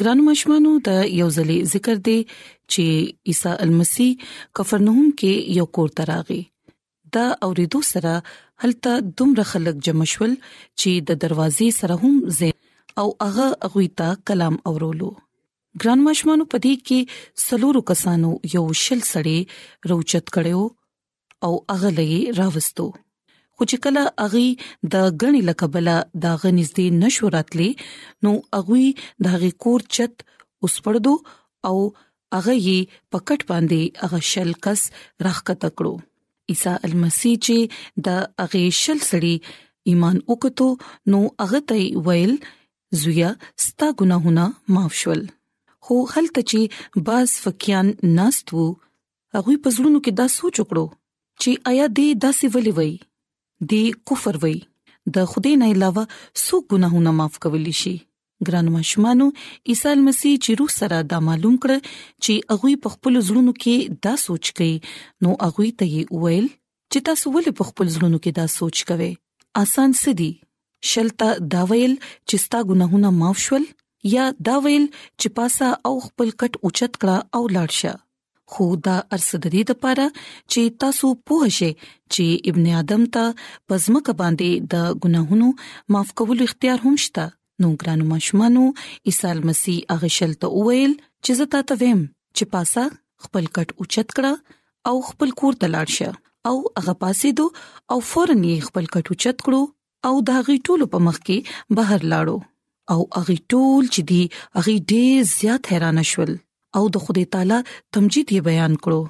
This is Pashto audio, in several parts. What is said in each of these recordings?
ګران مشمانو دا یو ځلې ذکر دی چې عیسی المسی کفرنهم کې یو کور تراغي دا اوریدو سره هلته دومره خلک جمع شول چې د دروازې سره هم زه او هغه غوي ته کلام اورولو ګران مشمانو پدې کې سلورو کسانو یو شل سړې روچت کړو او هغه لې راوستو خو چې کله اغي د غني لکبل د غني زدي نشو راتلې نو اغوي د هغه کور چت وسپړدو او هغه یې پکټ باندې هغه شل کس راخکته کړو عیسی المسی چې د هغه شل سړي ایمان وکړو نو هغه ته ویل زویا ستا ګناهونه معاف شول خو هلته چې باز فقيان ناست وو هغه په زړونو کې دا سوچ وکړو چې آیا دې داسې ولې وای دې کفر وای د خدای نه علاوه سو ګناهونه معاف کولی شي ګران مشمانو عیسی مسیح چې روح سره دا معلوم کړ چې هغه په خپل زړونو کې دا سوچ کوي نو هغه ته یې وویل چې تاسو ولې په خپل ځلونو کې دا سوچ کوئ آسان څه دي شلتا دا ویل چې ستا ګناهونه معاف شول یا دا ویل چې پاسا او خپل کټ اوچت کړه او لاړ شه خو دا ارس د دې لپاره چې تاسو پوه شئ چې ابن آدم ته پزمک باندې د ګناهونو معاف کولو اختیار هم شته نو ګرانو ماشومانو عیسی مسیح هغه شل ته وویل چې زه تاسو ویم چې پاسا خپل کټ اوچت کړه او خپل کور ته لاړ شه او هغه پاسې دو او فورن یې خپل کټ اوچت کړو او دا غي ټولو په مخ کې بهر لاړو او هغه ټول چې دی هغه ډیر زیات حیران شول او د خدای تعالی تمجید یې بیان کړو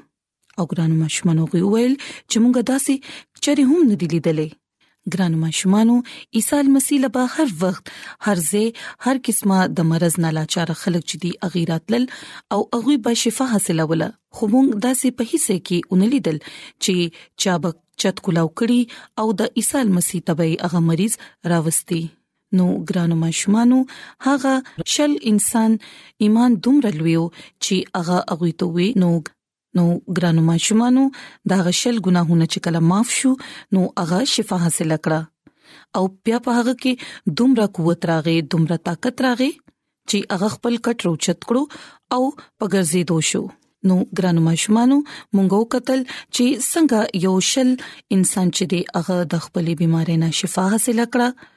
او ګرانو ماشومانو غوي ویل چې موږ داسې چره هم نه دی لیدلې ګرانو ماشومانو عیسی مسیح له هر وخت هر ځای هر قسمه د مرز نه لاچار خلک چې دی اغیراتل او هغه به شفا حاصله وله خو موږ داسې په هیڅ کې اونلیدل چې چا به چت کولاو کړی او د عیسی مسیح تبعی هغه مریض راوستي نو ګرانو ماشومانو هغه شل انسان ایمان دومره لویو چې هغه هغه ته وی نو نو ګرانو ماشومانو دا غشل ګناهونه چې کله معاف شو نو هغه شفا حاصل کړه او بیا په هغه کې دومره قوت راغې دومره طاقت راغې چې هغه خپل کټ روچت کړو او پګرځې دو شو نو ګرانو ماشومانو مونږو قتل چې څنګه یو شل انسان چې دی هغه د خپلې بيمارۍ نه شفا حاصل کړه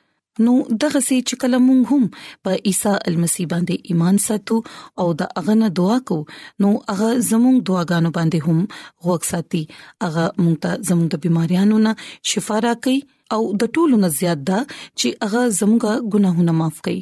نو دغه سي چې کله مونږ هم په عیسی المسی باندې ایمان ساتو او د هغه نه دعا کو نو هغه زموږ دعاګانو باندې هم غوږ ساتي هغه مونږ ته زموږ د بيماريانو نه شفا راکړي او د ټولو نه زیات دا چې هغه زموږه ګناهونه معاف کړي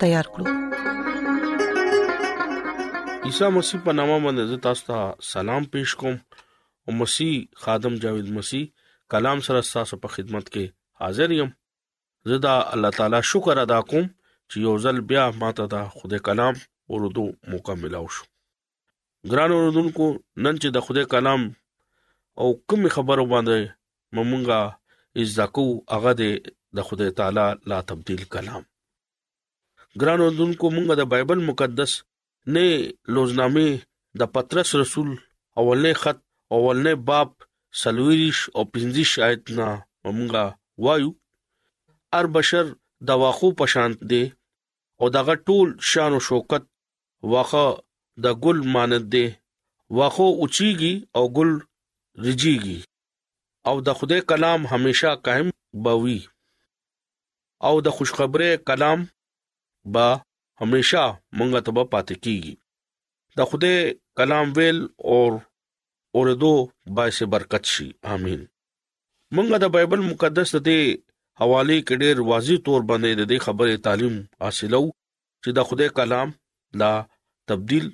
تیار کړو عیسی مسیح په نامه باندې زه تاسو ته سلام پېښ کوم او مسیح خادم جاوید مسیح کلام سره تاسو په خدمت کې حاضر یم زه دا الله تعالی شکر ادا کوم چې یو ځل بیا ماته دا خدای کلام ورودو موقع ملاو شو ګران اوردونکو نن چې د خدای کلام او کوم خبرو باندې مونږه ازدکو هغه د خدای تعالی لا تبديل کلام ګران اوردونکو مونږه د بایبل مقدس نه لوزنامه د پترس رسول اولنې خط اولنې باب سلویریش او پنځیش آیت نه مونږه وایو ار بشر د واخو پشانت دی او دغه ټول شان او شوکت واښه د ګل مانند دی، واښه وچیږي او ګل رژیږي او د خدای کلام همیشه قایم به وي او د خوشخبرۍ کلام به همیشه مونږ ته به پاتې کیږي. د خدای کلام ویل او اوریدو باعث برکت شي. آمین. مونږ د بایبل مقدس د دې حوالې کې ډیر واضح طور باندې د دې خبرې تعلیم حاصلو چې د خدای کلام لا تبديل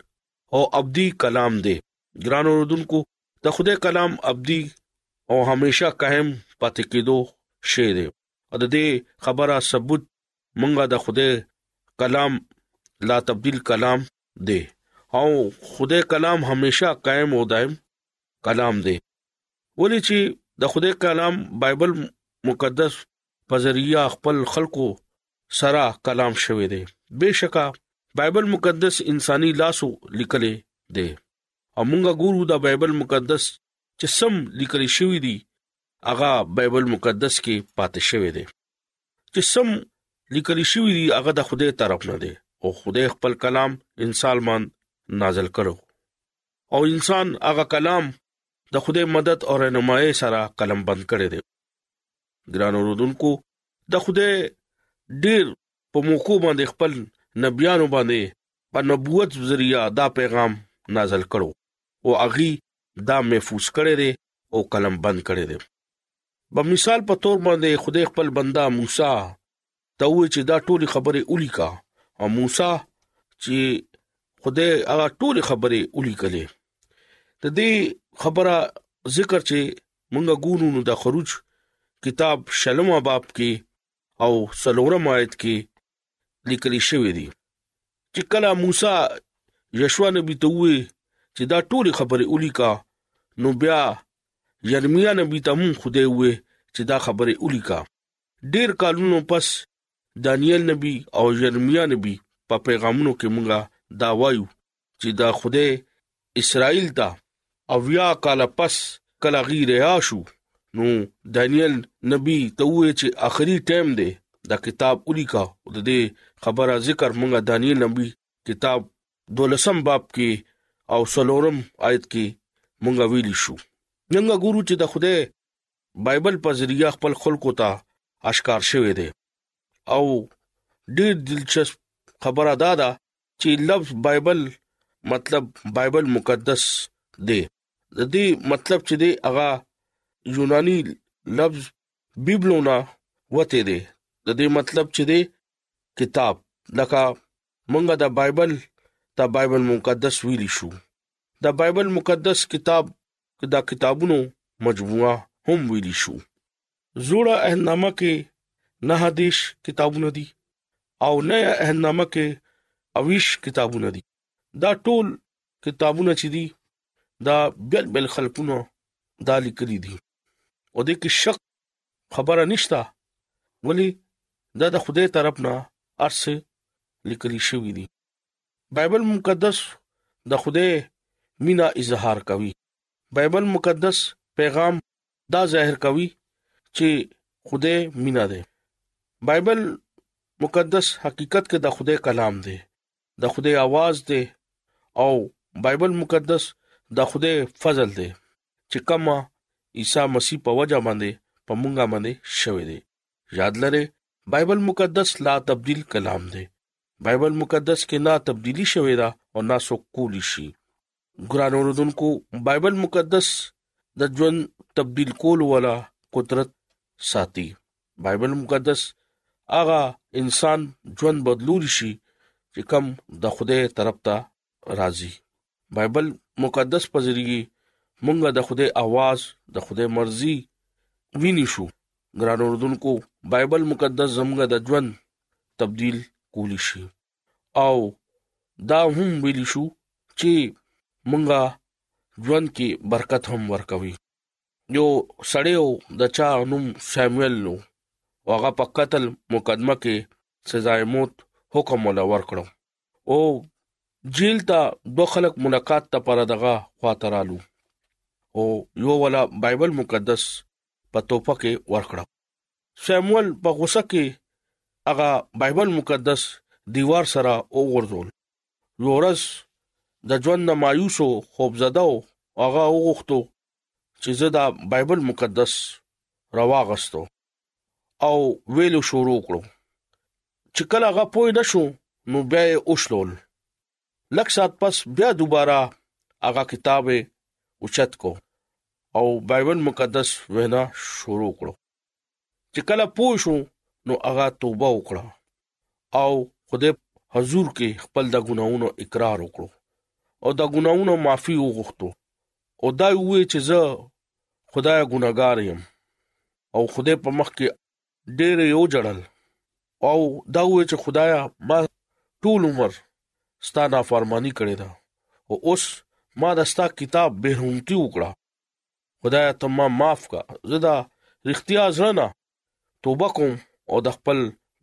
او ابدي کلام دی ګران اوردونکو د خدای کلام ابدي او همیشه قائم پاتې کېدو شی دی او د دې خبره ثبوت مونږه د خدای کلام لا تبديل کلام دی او خدای کلام همیشه قائم او دائم کلام دی ولې چې د خدای کلام بایبل مقدس په ذریعہ خپل خلکو سره کلام شوی دی بېشکه بایبل مقدس انساني لاسو لیکلې دی او مونږه ګورو دا بایبل مقدس چې سم لیکل شوی دی هغه بایبل مقدس کې پاتې شوی دی چې سم لیکل شوی دی هغه د خدای طرف نه دی او خدای خپل کلام انسان مان نازل کړو او انسان هغه کلام د خدای مدد او رهنمایي سره قلم بند کړی دی ګران اوردونکو د خدای ډیر په موکو باندې خپل نبيانو باندې په نبوت ذریعہ دا پیغام نازل کړو او اغي دا محفوظ کړي دي او قلم بند کړي دي په مثال په تور باندې خدای خپل بندا موسی ته وې چې دا ټولي خبرې ولیکا او موسی چې خدای هغه ټولي خبرې ولیکلې د دې خبره ذکر چې مونږه ګورو نو د خروج کتاب شلم باب کې او سلورم آیت کې لیکل شوی دی چې کله موسی یشوا نبی ته وې چې دا ټولي خبرې ولیکا نو بیا یرمیا نبی ته هم خدای وې چې دا خبرې ولیکا ډېر کالونو پس دانیل نبی او یرمیا نبی په پیغامونو کې موږ دا وایو چې دا خدای اسرائیل ته اویا کال پس کله غی ریا شو نو دانیل نبی ته وې چې اخري ټیم دی دا کتاب ولیکا او د دې خبره ذکر موږ دانیل نبی کتاب دولسم باب کې او سلورم آیت کې مونږ ویلی شو ننګ ګورو چې د خوده بایبل په ذریعہ خپل خلکو ته اشکار شوی دی او ډیر دلچسپ خبره دا ده چې لفظ بایبل مطلب بایبل مقدس دی د دې مطلب چې دی هغه یونانی لفظ بیبلونا وته دی د دې مطلب چې دی کتاب لکه مونږه د بایبل ته بایبل مقدس ویلی شو د بایبل مقدس کتاب که دا کتابونو مجموعه هم ویلی شو. زوړه عهدنامه کې نه دیش کتابونه دي او نه عهدنامه کې اویش کتابونه دي دا ټول کتابونه چې دي دا بل بل خلقونه دا لیکلي دي او د کې شک خبره نشته ولی دا د خدای طرف نه ارسه لیکلي شوی دي بایبل مقدس د خدای مینا اظهار کوي بایبل مقدس پیغام دا ظاهر کوي چې خدای مینا ده بایبل مقدس حقیقت کې د خدای کلام دی د خدای आवाज دی او بایبل مقدس د خدای فضل دی چې کما عیسی مسیح په وجه باندې په مونږه باندې شوی دی یاد لره بایبل مقدس لا تبديل کلام دی بایبل مقدس کې نه تبدیلی شوې ده او نه څوک کولی شي ګران اوردونکو بایبل مقدس د ژوند تبديل کول ولا قدرت ساتي بایبل مقدس هغه انسان ژوند بدلول شي چې کم د خوده طرف ته راځي بایبل مقدس په ذریعه مونږه د خدای आवाज د خدای مرزي ویني شو ګران اوردونکو بایبل مقدس زموږ د ژوند تبديل کولی شي او دا هم ویل شو چې مونږه ژوند کې برکت هم ورکوي یو سړیو د چا نوم ساموئل نو هغه په قتل مقدمه کې سزا موت حکم ولا ورکړو او جیل ته دوه خلک ملاقات ته پر دغه خاطرالو او یو ولا بایبل مقدس په توفه کې ورکړه سیموئل په غوسه کې هغه بایبل مقدس دیوار سره وګرځول یورس د ژوند مایوسو خوبزده او هغه وغوښتو چې زه دا بایبل مقدس رواغستو او ویلو شروع کړو چې کله هغه پوه نشو نو بیا یې اوښلول لک سات پس بیا دوباره هغه کتاب اوچت کو او بایبل مقدس وینا شروع کړو چې کله پوه شو نو هغه توبه وکړه او خدای حضور کې خپل د ګناونو اقرار وکړو او د ګناونو معافي وغوښتو او دا وې چې زه خدای ګناګار یم او خدای په مخ کې ډېر یو جړل او دا وې چې خدایا ما ټول عمر ستا نافرمانی کړې ده او اوس ما د ستا کتاب به همتی وکړه خدای ته ما معاف کا زدا رښتیا ځنه توبه کوم او د خپل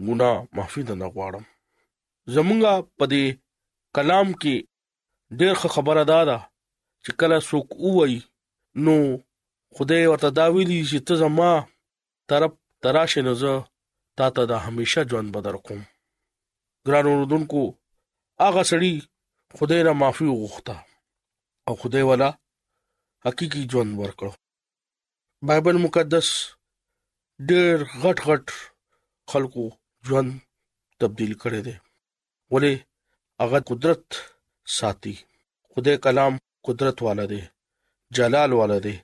ګناه معافي درنه غواړم زمونږه په دې کلام کې ډېر ښه خبره ده ده چې کله څوک وایي نو خدای ورته دا ویلي چې ته زما طرف تراشه نه زه تا ته د همیشه ژوند بدر کوم ګران اوردونکو هغه سړی خدای را معافي وغوښته او خدای ولا حقيقي ژوند ورکړو بایبل مقدس ډېر غټ غټ خلکو ژوند تبديل کړي دي ولې هغه قدرت ساتي خدای کلام قدرت والا دی جلال والا دی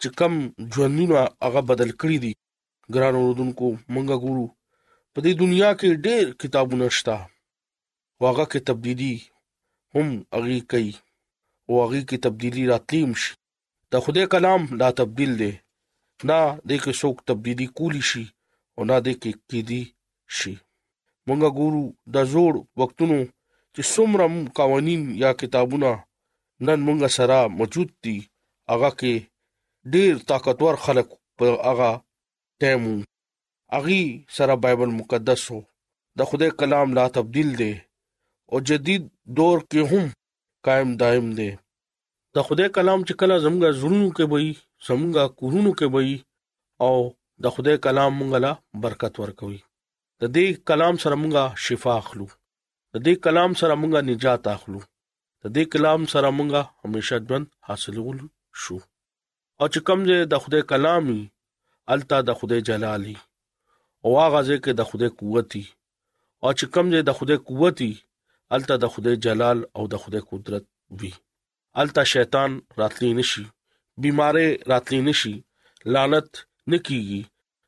چې کم ژوندونه هغه بدل کړی دي ګران اوردونکو منګه ګورو په دې دنیا کې ډېر کتابونه شته واغه کې تبدیلی هم اغي کوي او اغي کې تبدیلی راتلیم شي د خدای کلام لا تبديل دی نه د کې څوک تبديلي کولی شي او نه د کې کېدی شي مونږه ګورو د زوړ وختونو چې څومره قوانين یا کتابونه نن مونږه سره موجود دي هغه کې ډېر طاقتور خلک په هغه ټیم اغي سره بایبل مقدس وو د خدای کلام لا تبديل دی او جديد دور کې هم قائم دائم دی د خدای کلام چې کله زموږ زړونو کې وي زموږ کورونو کې وي او د خدای کلام موږ لا برکت ورکوي د دې کلام سره موږ شفا اخلو د دې کلام سره موږ نجات اخلو د دې کلام سره موږ همیشه ژوند حاصلول شو او چې کوم ځای د خدای کلام وي الته د خدای جلال وي او هغه ځای کې د خدای قوت وي او چې کوم ځای د خدای قوت وي الته د خدای جلال او د خدای قدرت وي الته شیطان راتلی نشي بيماري راتلی نشي لعنت نکېږي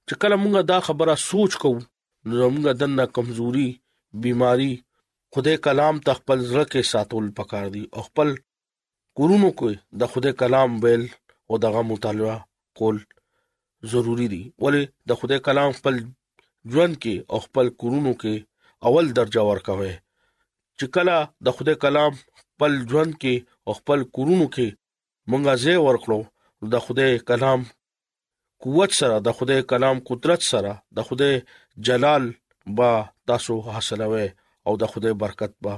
چې کله موږ دا خبره سوچ کوو نو موږ دنه کمزوري بيماري خدای کلام ته خپل زړه کې ساتول پکار دي او خپل کورونو کې د خدای کلام ویل او دغه مطالعه کول ضروری دي ولی د خدای کلام خپل ژوند کې او خپل کورونو کې اول درجه ورکوي چې کله د خدای کلام خپل ژوند کې او خپل کورونو کې مونږه زه ورکړو د خدای کلام قوت سره د خدای کلام قدرت سره د خدای جلال با تاسو حاصلوي او د خدای برکت با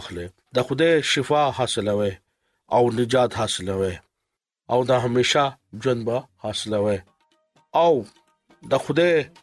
اخلي د خدای شفا حاصلوي او نجات حاصلوي او د همیشه ژوند با حاصلوي او د خدای